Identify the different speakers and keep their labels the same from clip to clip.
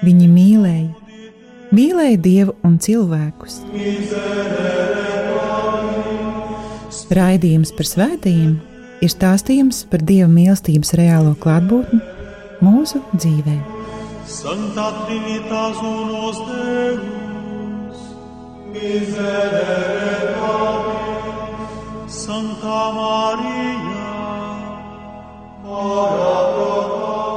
Speaker 1: Viņi mīlēja, mīlēja Dievu un cilvēkus. Raidījums par svētījumiem ir stāstījums par Dieva mīlestības reālo klātbūtni mūsu dzīvē. Santa Trinitas unos Deus, miserere Pablis, Santa Maria, ora pro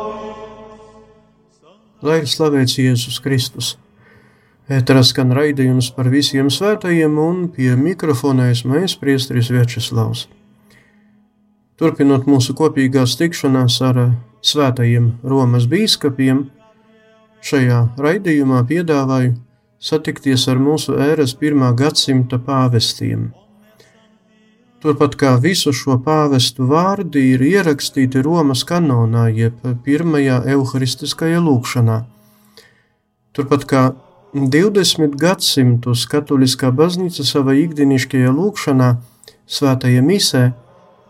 Speaker 1: Lai ir slavēts Jēzus Kristus! Ēterā skan raidījums par visiem svētajiem, un pie mikrofona esmu es, Priestris Večeslavs. Turpinot mūsu kopīgās tikšanās ar svētajiem Romas bīskapiem, šajā raidījumā piedāvāju satikties ar mūsu ēras pirmā gadsimta pāvestiem. Turpat kā visu šo pāvestu vārdi ir ierakstīti Romas kanonā, jeb pirmajā evaharistiskajā lūkšanā. Turpat kā 20 gadsimtus Katoliskā baznīca savā ikdienišķajā lūkšanā, svētajā misē,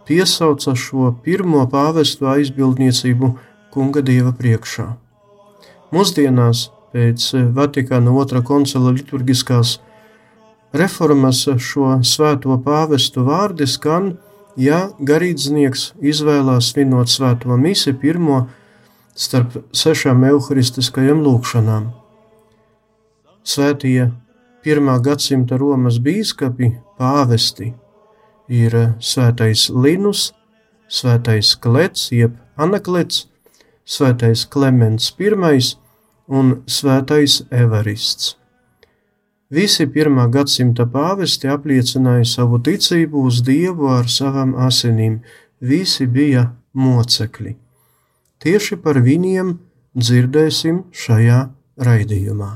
Speaker 1: piesauca šo pirmo pāvestu aizbildniecību kunga dieva priekšā. Mūsdienās, pēc Vatikāna otrā koncila liturgiskās reformas šo svēto pāvestu vārdi skan, ja garīdznieks izvēlās svinot svēto misi pirmo starp sešām evaharistiskiem lūkšanām. Svētie pirmā gadsimta Romas bīskapi, pāvesti, ir svētais Linus, svētais Klets, jeb Anaklets, svētais Klemens I un svētais Evarists. Visi pirmā gadsimta pāvesti apliecināja savu ticību uz Dievu ar savām asinīm, visi bija mocekļi. Tieši par viņiem dzirdēsim šajā raidījumā.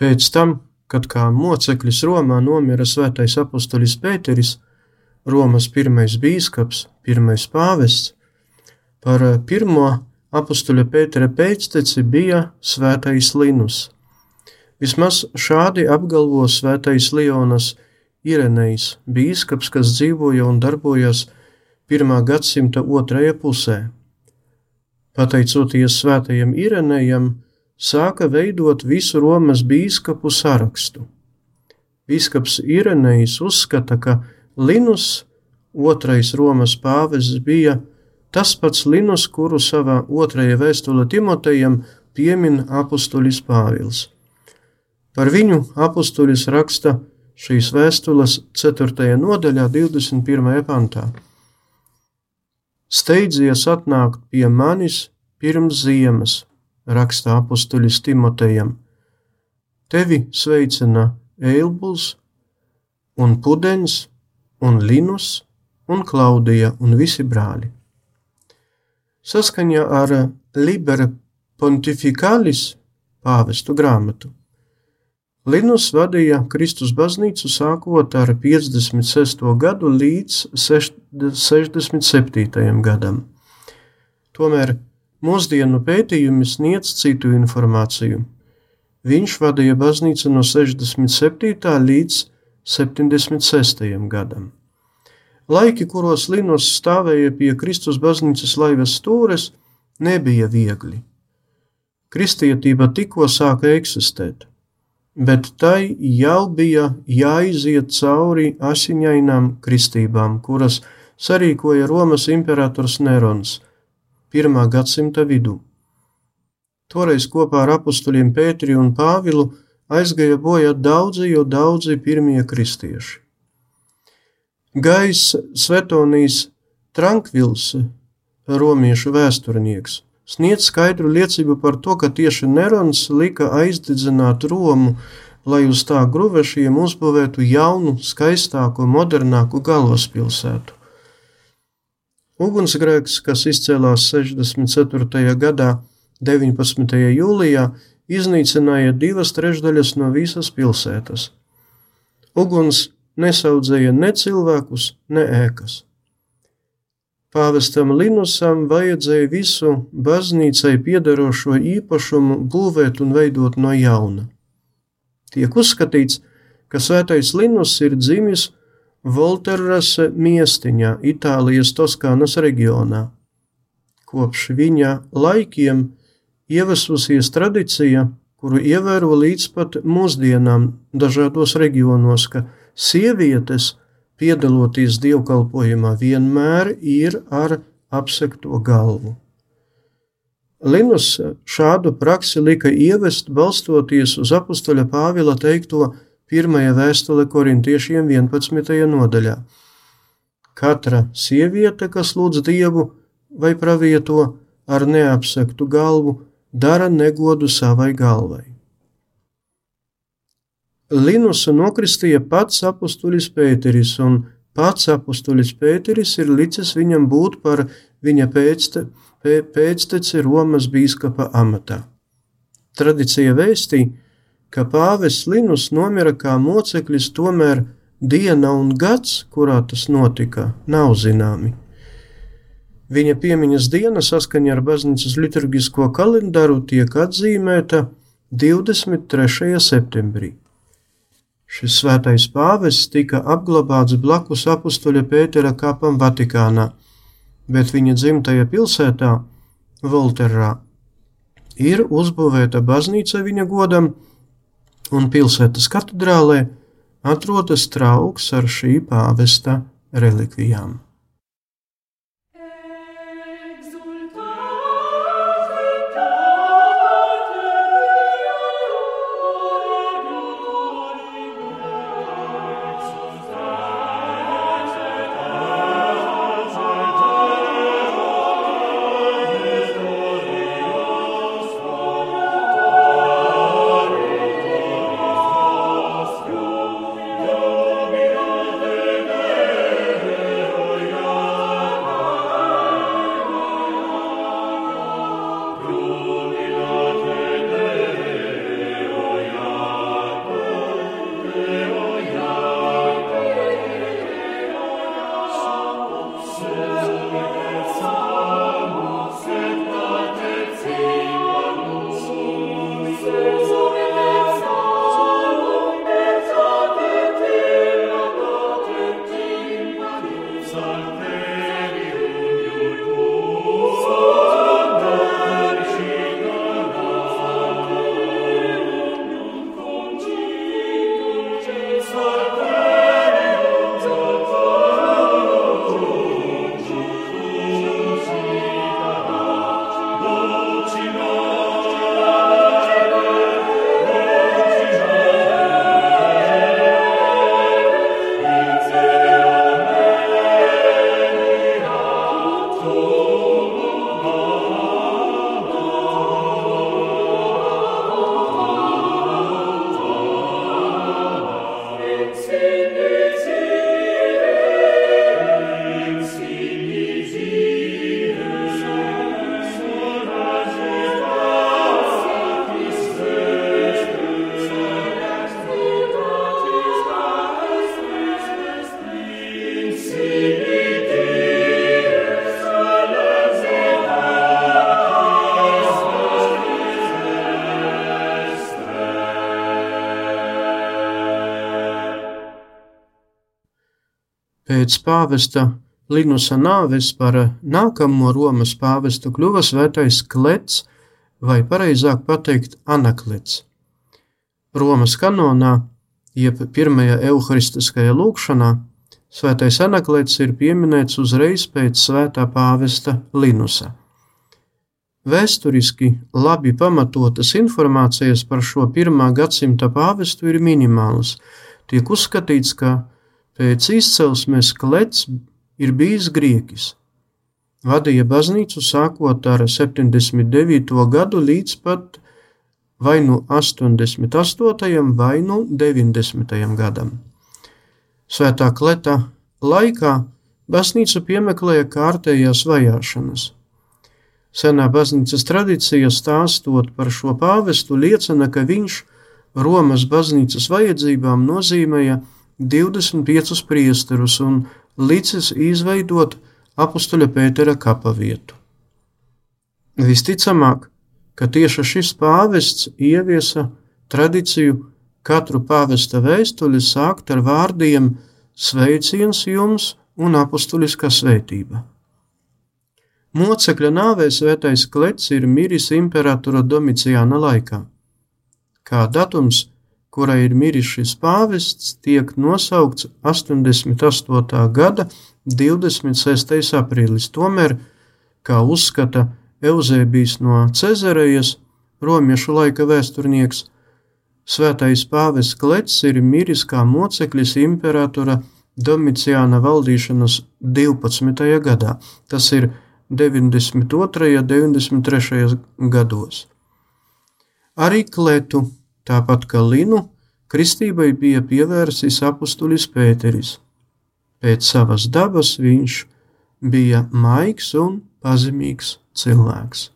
Speaker 1: Pēc tam, kad kā moceklis Romā nomira svētais apustulis Pēteris, Romas pirmais bīskaps, pirmais pāvests, par pirmo apustuļa Pētera pēcteci bija svētais Linus. Vismaz šādi apgalvo svētais Lionas Irenejs, bīskaps, kas dzīvoja un darbojās 1. gadsimta otrajā pusē. Pateicoties svētajam Irenejam, sāka veidot visu Romas bīskapu sarakstu. Bīskaps Irenejs uzskata, ka Linus, otrais Romas pāvests, bija tas pats Linus, kuru savā otrajā vēstulē Timotejam piemin apustulis Pāvils. Par viņu apustulis raksta šīs vēstules 4. nodaļā, 21. pantā. Steidzies atnākt pie manis pirms ziemas, raksta apustulis Timotejam. Tevi sveicina Eilbuls un Pudens un Linus un Klaudija un visi brāļi. Saskaņā ar Libera Pontificalis pāvestu grāmatu. Linus vadīja Kristus baznīcu sākot ar 56. gadu līdz 67. gadam. Tomēr Mūsdienu pētījumi sniedz citu informāciju. Viņš vadīja baznīcu no 67. līdz 76. gadam. Laiki, kuros Linos stāvēja pie Kristus baznīcas laivas stūres, nebija viegli. Kristietība tikko sāka eksistēt, bet tai jau bija jāiziet cauri asiņainām kristībām, kuras sarīkoja Romas imperators Nerons – 1. gadsimta vidū. Toreiz kopā ar apstuļiem Pētri un Pāvilu aizgāja bojā daudzi, jo daudzi pirmie kristieši. Gais Svetonijs Trankvils, romiešu vēsturnieks, sniedz skaidru liecību par to, ka tieši Nerons lika aizdedzināt Romu, lai uz tā gruvešiem uzbūvētu jaunu, skaistāku, modernāku galvaspilsētu. Ugunsgrēks, kas izcēlās 64. gadā, 19. jūlijā, iznīcināja divas trešdaļas no visas pilsētas. Uguns nesaudzēja ne cilvēkus, ne ēkas. Pāvestam Linusam vajadzēja visu baznīcai piederošo īpašumu būvēt un veidot no jauna. Tiek uzskatīts, ka svētais Linus ir dzimis Volteras miestiņā, Itālijas Toskānas reģionā. Kopš viņa laikiem ievesusies tradīcija, kuru ievēro līdz pat mūsdienām dažādos reģionos, ka sievietes, piedaloties dievkalpojumā, vienmēr ir ar apsekto galvu. Linus šādu praksi lika ievest balstoties uz apustuļa Pāvila teikto Pirmajā vēstule korintiešiem 11. nodaļā. Katra sieviete, kas lūdz dievu vai pravieto ar neapsektu galvu, dara negodu savai galvai. Linusu nokristīja pats apustulis Pēteris, un pats apustulis Pēteris ir licis viņam būt par viņa pēcte, pēcteci Romas bīskapa amatā. Tradicija vēstīja, ka pāvests Linus nomira kā moceklis, tomēr diena un gads, kurā tas notika, nav zināmi. Viņa piemiņas diena saskaņā ar baznīcas liturgisko kalendāru tiek atzīmēta 23. septembrī. Šis svētais pāvests tika apglabāts blakus apustuļa Pētera kapam Vatikānā, bet viņa dzimtajā pilsētā, Volterā, ir uzbūvēta baznīca viņa godam, un pilsētas katedrālē atrodas trauks ar šī pāvesta relikvijām. Pēc pāvesta Linusa nāves par nākamo Romas pāvestu kļuva svētais Klets, vai pareizāk pateikt, Anaklets. Romas kanonā, jeb pirmajā evaharistiskajā lūkšanā, svētais Anaklets ir pieminēts uzreiz pēc svētā pāvesta Linusa. Vēsturiski labi pamatotas informācijas par šo pirmā gadsimta pāvestu ir minimālas. Tiek uzskatīts, ka Pēc izcelsmes klets ir bijis grieķis. Vadīja baznīcu sākot ar 79. gadu līdz pat vai nu 88. vai nu 90. gadam. Svētā kleta laikā baznīca piemeklēja kārtējās vajāšanas. Senā baznīcas tradīcija stāstot par šo pāvestu liecina, ka viņš Romas baznīcas vajadzībām nozīmēja 25 priesterus un licis izveidot apustuļa Pētera kapa vietu. Visticamāk, ka tieši šis pāvests ieviesa tradīciju katru pāvesta vēstuli sākt ar vārdiem sveiciens jums un apustuliskā svētība. Mocekļa nāvē svētais klets ir miris imperatora Domiciāna laikā. Kā datums kura ir miris šis pāvests, tiek nosaukts 88. gada 26. aprīlis. Tomēr, kā uzskata Eusēbijs no Cezarejas, romiešu laika vēsturnieks, svētais pāvests Klets ir miris kā moceklis imperatora Domiciāna valdīšanas 12. gadā. Tas ir 92. un 93. gados. Arī Kletu Tāpat kā Linu, kristībai bija pievērsis apustulis Pēteris. Pēc savas dabas viņš bija maigs un pazemīgs cilvēks.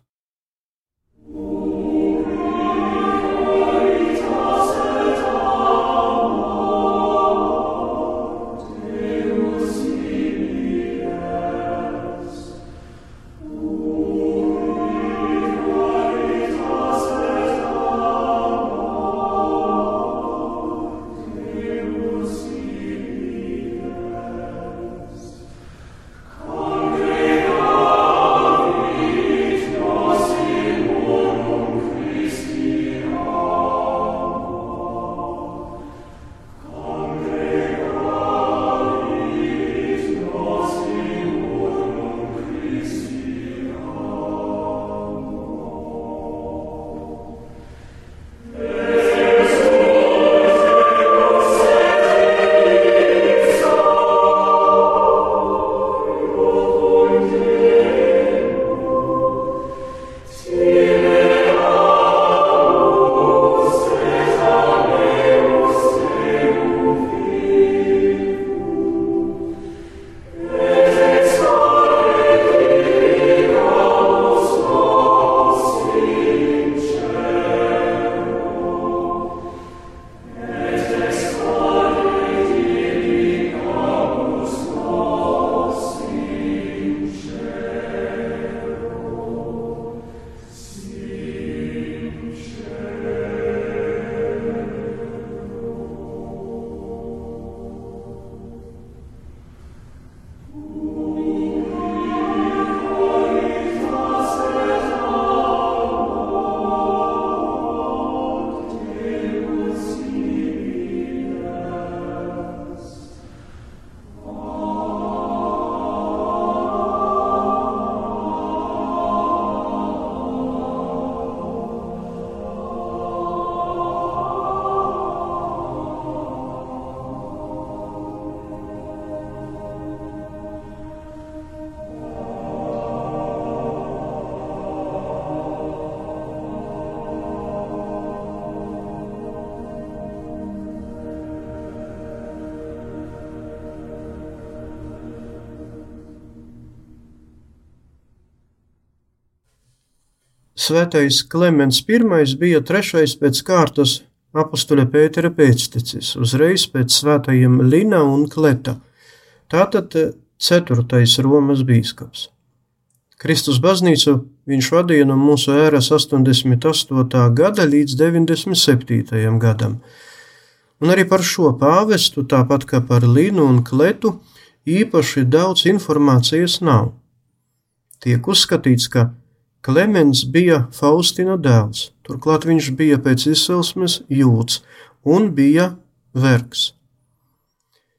Speaker 1: Svētais Klimens I bija trešais pēc kārtas apustuļa Pētera pēctecis, uzreiz pēc svētajiem Lina un Kleta. Tātad ceturtais Romas bīskaps. Kristus baznīcu viņš vadīja no mūsu ēras 88. gada līdz 97. gadam. Un arī par šo pāvestu, tāpat kā par Linu un Kletu, īpaši daudz informācijas nav. Tiek uzskatīts, ka Klemens bija Faustina dēls, turklāt viņš bija pēc izcelsmes jūts un bija vergs.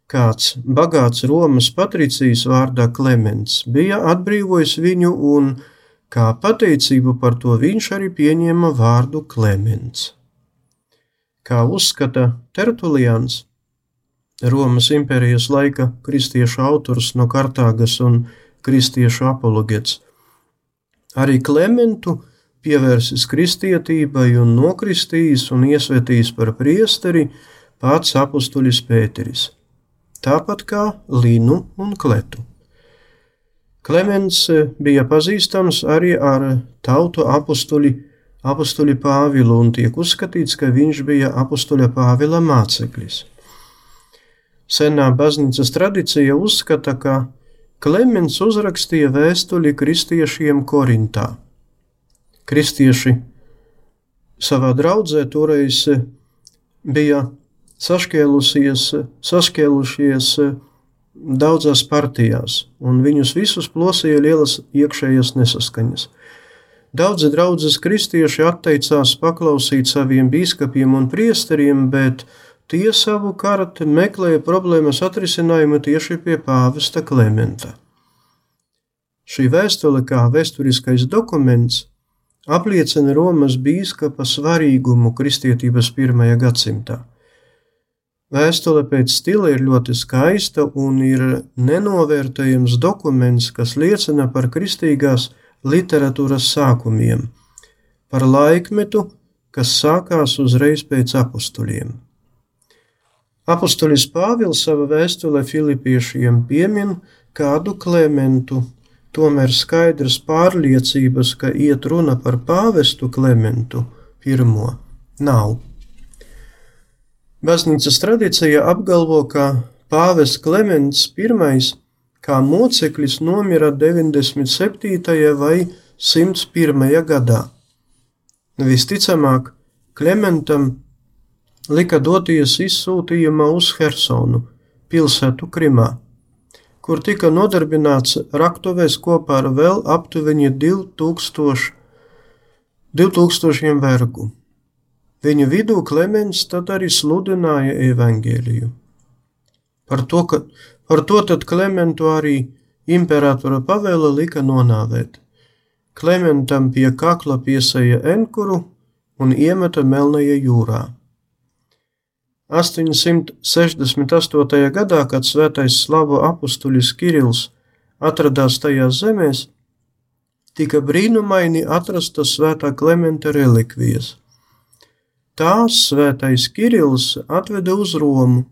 Speaker 1: Kāds bagāts Romas patricijas vārdā Klemens bija atbrīvojis viņu un, kā pateicību par to, viņš arī pieņēma vārdu Klemens. Kā uzskata Tertulians, Romas impērijas laika kristiešu autors no Kartāgas un kristiešu apologets, arī Klementu pievērsis kristietībai un nokristījis un iesvetījis par priesteri pats apustulis Pēteris tāpat kā Linu un Kletu. Klemens eh, bija pazīstams arī ar tautu apstuļi, apstuļi Pāvilu un tiek uzskatīts, ka viņš bija apstuļa Pāvila māceklis. Senā baznīcas tradicija uzskata, ka Klemens uzrakstīja vēstuli kristiešiem Korintā. Kristieši savā draudzē toreiz bija sašķēlušies daudzās partijās, un viņus visus plosīja lielas iekšējas nesaskaņas. Daudzi draudzes kristieši atteicās paklausīt saviem biskupiem un priesteriem, bet tie savukārt meklēja problēmas atrisinājumu tieši pie pāvesta Klementa. Šī vēstule kā vēsturiskais dokuments apliecina Romas bīskapa svarīgumu kristietības pirmajā gadsimtā. Vēstule pēc stila ir ļoti skaista un ir nenovērtējams dokuments, kas liecina par kristīgās literatūras sākumiem, par laikmetu, kas sākās uzreiz pēc apstuļiem. Apostolis Pāvils savā vēstulē Filipiešiem piemin kādu Klementu, tomēr skaidrs pārliecības, ka iet runa par pāvestu Klementu pirmo nav. Baznīcas tradīcija apgalvo, ka pāvis Klimants I kā moceklis nomira 97. vai 101. gadā. Visticamāk, Klementam lika doties izsūtījumā uz Hersonu, pilsētu Krimā, kur tika nodarbināts raktuvēs kopā ar vēl aptuveni 2000, 2000 vergu. Viņu vidū Klimens tad arī sludināja evaņģēliju. Par to, ka, par to tad Klementu arī imperatora pavēle lika nonāvēt. Klementam pie kakla piesaja enkuru un iemeta Melnajā jūrā. 868. gadā, kad svētais slavu apustulis Kirils atradās tajās zemēs, tika brīnumaini atrastas svētā Klementa relikvijas. Tās svētais Kirillis atveda uz Romu,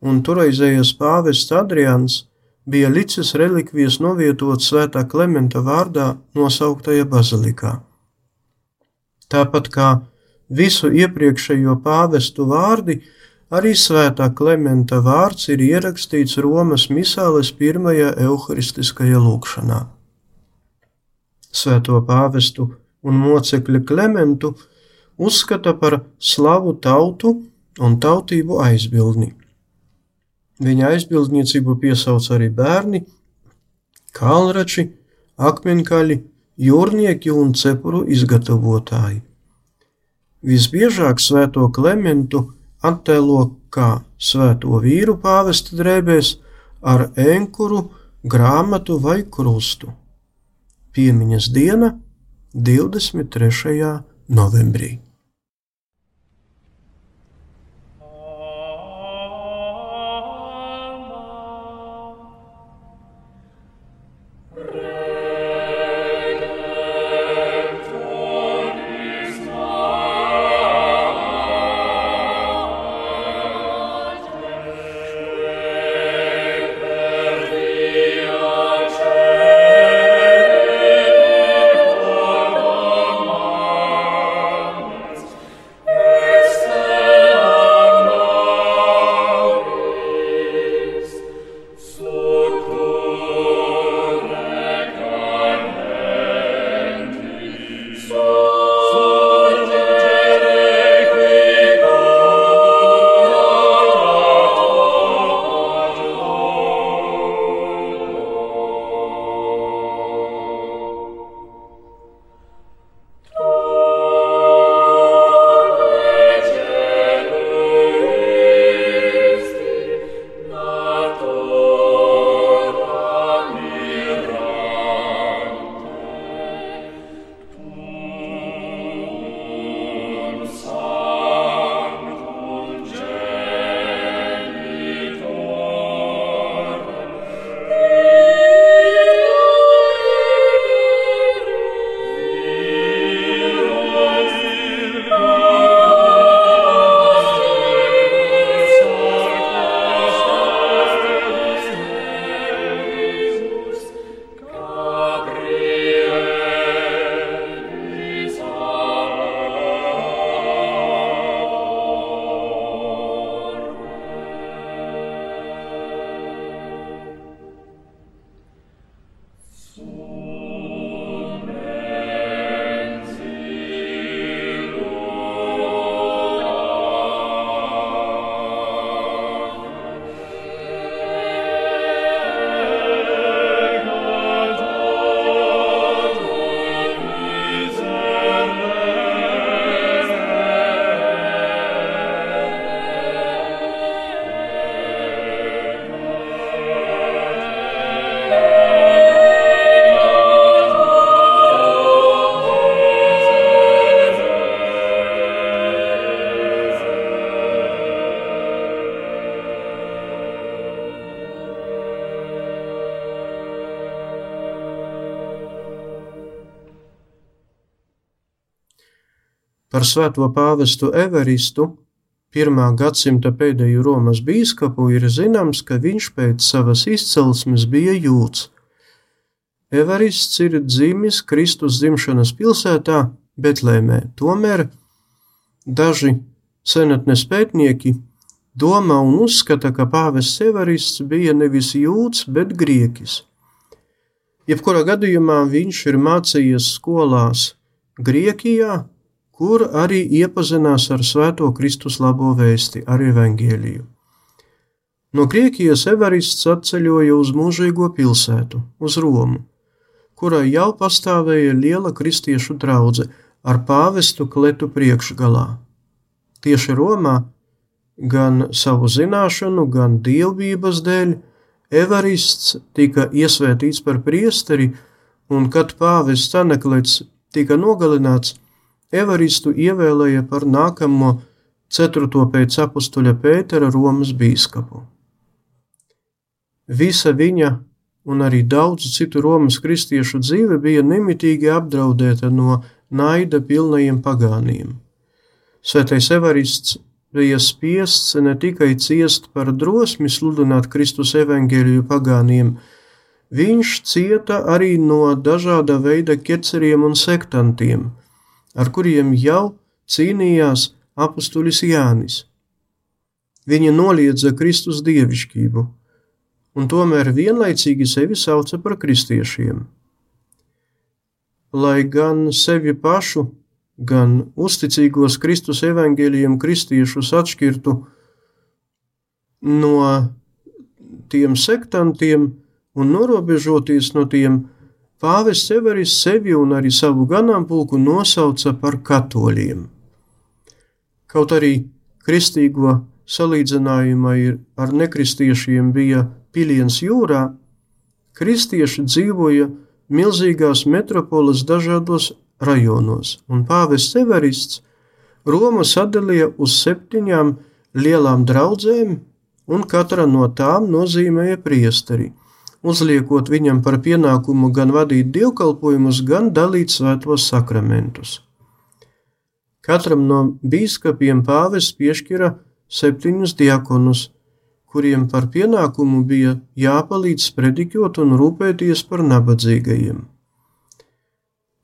Speaker 1: un toreizējais pāvests Adrians bija licis relikvijas novietot svētā Klimenta vārdā nosauktajā bazilikā. Tāpat kā visu iepriekšējo pāvestu vārdi, arī svētā Klimenta vārds ir ierakstīts Romas misāles pirmajā evharistiskajā lūkšanā. Svēto pāvestu un mocekļa Klementu uzskata par slavu tautu un tautību aizbildni. Viņa aizbildniecību piesauc arī bērni, kalrači, akmenkaļi, jūrnieki un cepuru izgatavotāji. Visbiežāk svēto Klementu attēlo kā svēto vīru pāvesta drēbēs ar enkuru, grāmatu vai krustu. Piemiņas diena 23. novembrī. Par svēto pāvestu Everistu, pirmā gadsimta pēdējo Romas bīskapu, ir zināms, ka viņš pēc savas izcelsmes bija jūts. Everists ir dzimis Kristus dzimšanas pilsētā Betlēmē, tomēr daži senatnes pētnieki domā un uzskata, ka pāvests Everists bija nevis jūds, bet grieķis. Jebkurā gadījumā viņš ir mācījies skolās Grieķijā, kur arī iepazinās ar Svēto Kristus labo vēsti, ar evaņģēliju. No Grieķijas Everists atceļoja uz mūžīgo pilsētu, uz Romu, kurā jau pastāvēja liela kristiešu draudzene ar pāvestu kletu priekšgalā. Tieši Romā, gan savu zināšanu, gan dievbijas dēļ, Evarists tika iesvētīts par priesteri, un kad pāvests Aneklets tika nogalināts, Evaristu ievēlēja par nākamo ceturto pēc apstuļa Pētera Romas bīskapu. Visa viņa un arī daudzu citu Romas kristiešu dzīve bija nemitīgi apdraudēta no naida pilnajiem pagāniem. Svētais Evarists bija spiests ne tikai ciest par drosmi sludināt Kristus evaņģēliju pagāniem, viņš cieta arī no dažāda veida ķeceriem un sektantiem, ar kuriem jau cīnījās apustulis Jānis. Viņa noliedza Kristus dievišķību, un tomēr vienlaicīgi sevi sauca par kristiešiem lai gan sevi pašu, gan uzticīgos Kristus evaņģēliem kristiešus atšķirtu no tiem sektantiem un norobežoties no tiem, Pāvests Severis sevi un arī savu ganāmpulku nosauca par katoļiem. Kaut arī kristīgo salīdzinājumā ar nekristiešiem bija piliens jūrā, kristieši dzīvoja milzīgās metropoles dažādos rajonos, un pāvests Severists Romu sadalīja uz septiņām lielām draudzēm, un katra no tām nozīmēja priesteri, uzliekot viņam par pienākumu gan vadīt dievkalpojumus, gan dalīt svētos sakramentus. Katram no bīskapiem pāvests piešķira septiņus diakonus, kuriem par pienākumu bija jāpalīdz prediķot un rūpēties par nabadzīgajiem.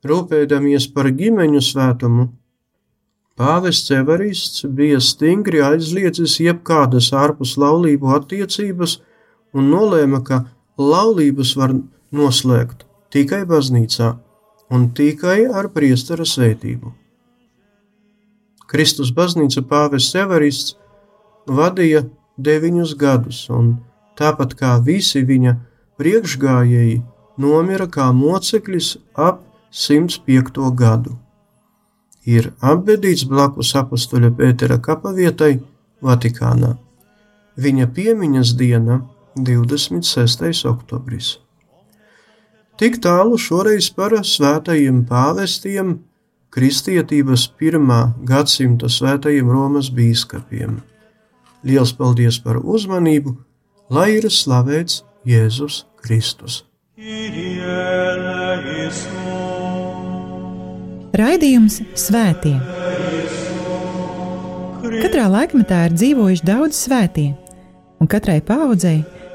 Speaker 1: Rūpēdamies par ģimeņu svētumu, pāvests Evarists bija stingri aizliedzis jebkādas ārpus laulību attiecības un nolēma, ka laulības var noslēgt tikai baznīcā un tikai ar priestera svētību. Kristus baznīca pāvests Evarists vadīja deviņus gadus, un tāpat kā visi viņa priekšgājēji, nomira kā moceklis ap 105. gadu. Ir apbedīts blakus apakstuļa Pētera kapavietai Vatikānā. Viņa piemiņas diena 26. oktobris. Tik tālu šoreiz par svētajiem pāvestiem, kristietības pirmā gadsimta svētajiem Romas bīskapiem. Liels paldies par uzmanību, lai ir slavēts Jēzus Kristus.
Speaker 2: Raidījums Svētie. Katrā laikmetā ir dzīvojuši daudz svētie, un katrai paudzei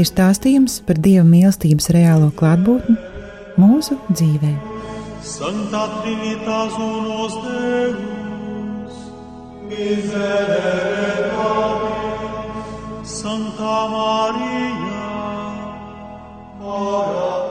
Speaker 2: ir stāstījums par Dieva mīlestības reālo klātbūtni mūsu dzīvē. Santa Trinitas unos Deus, miserere Santa Maria, ora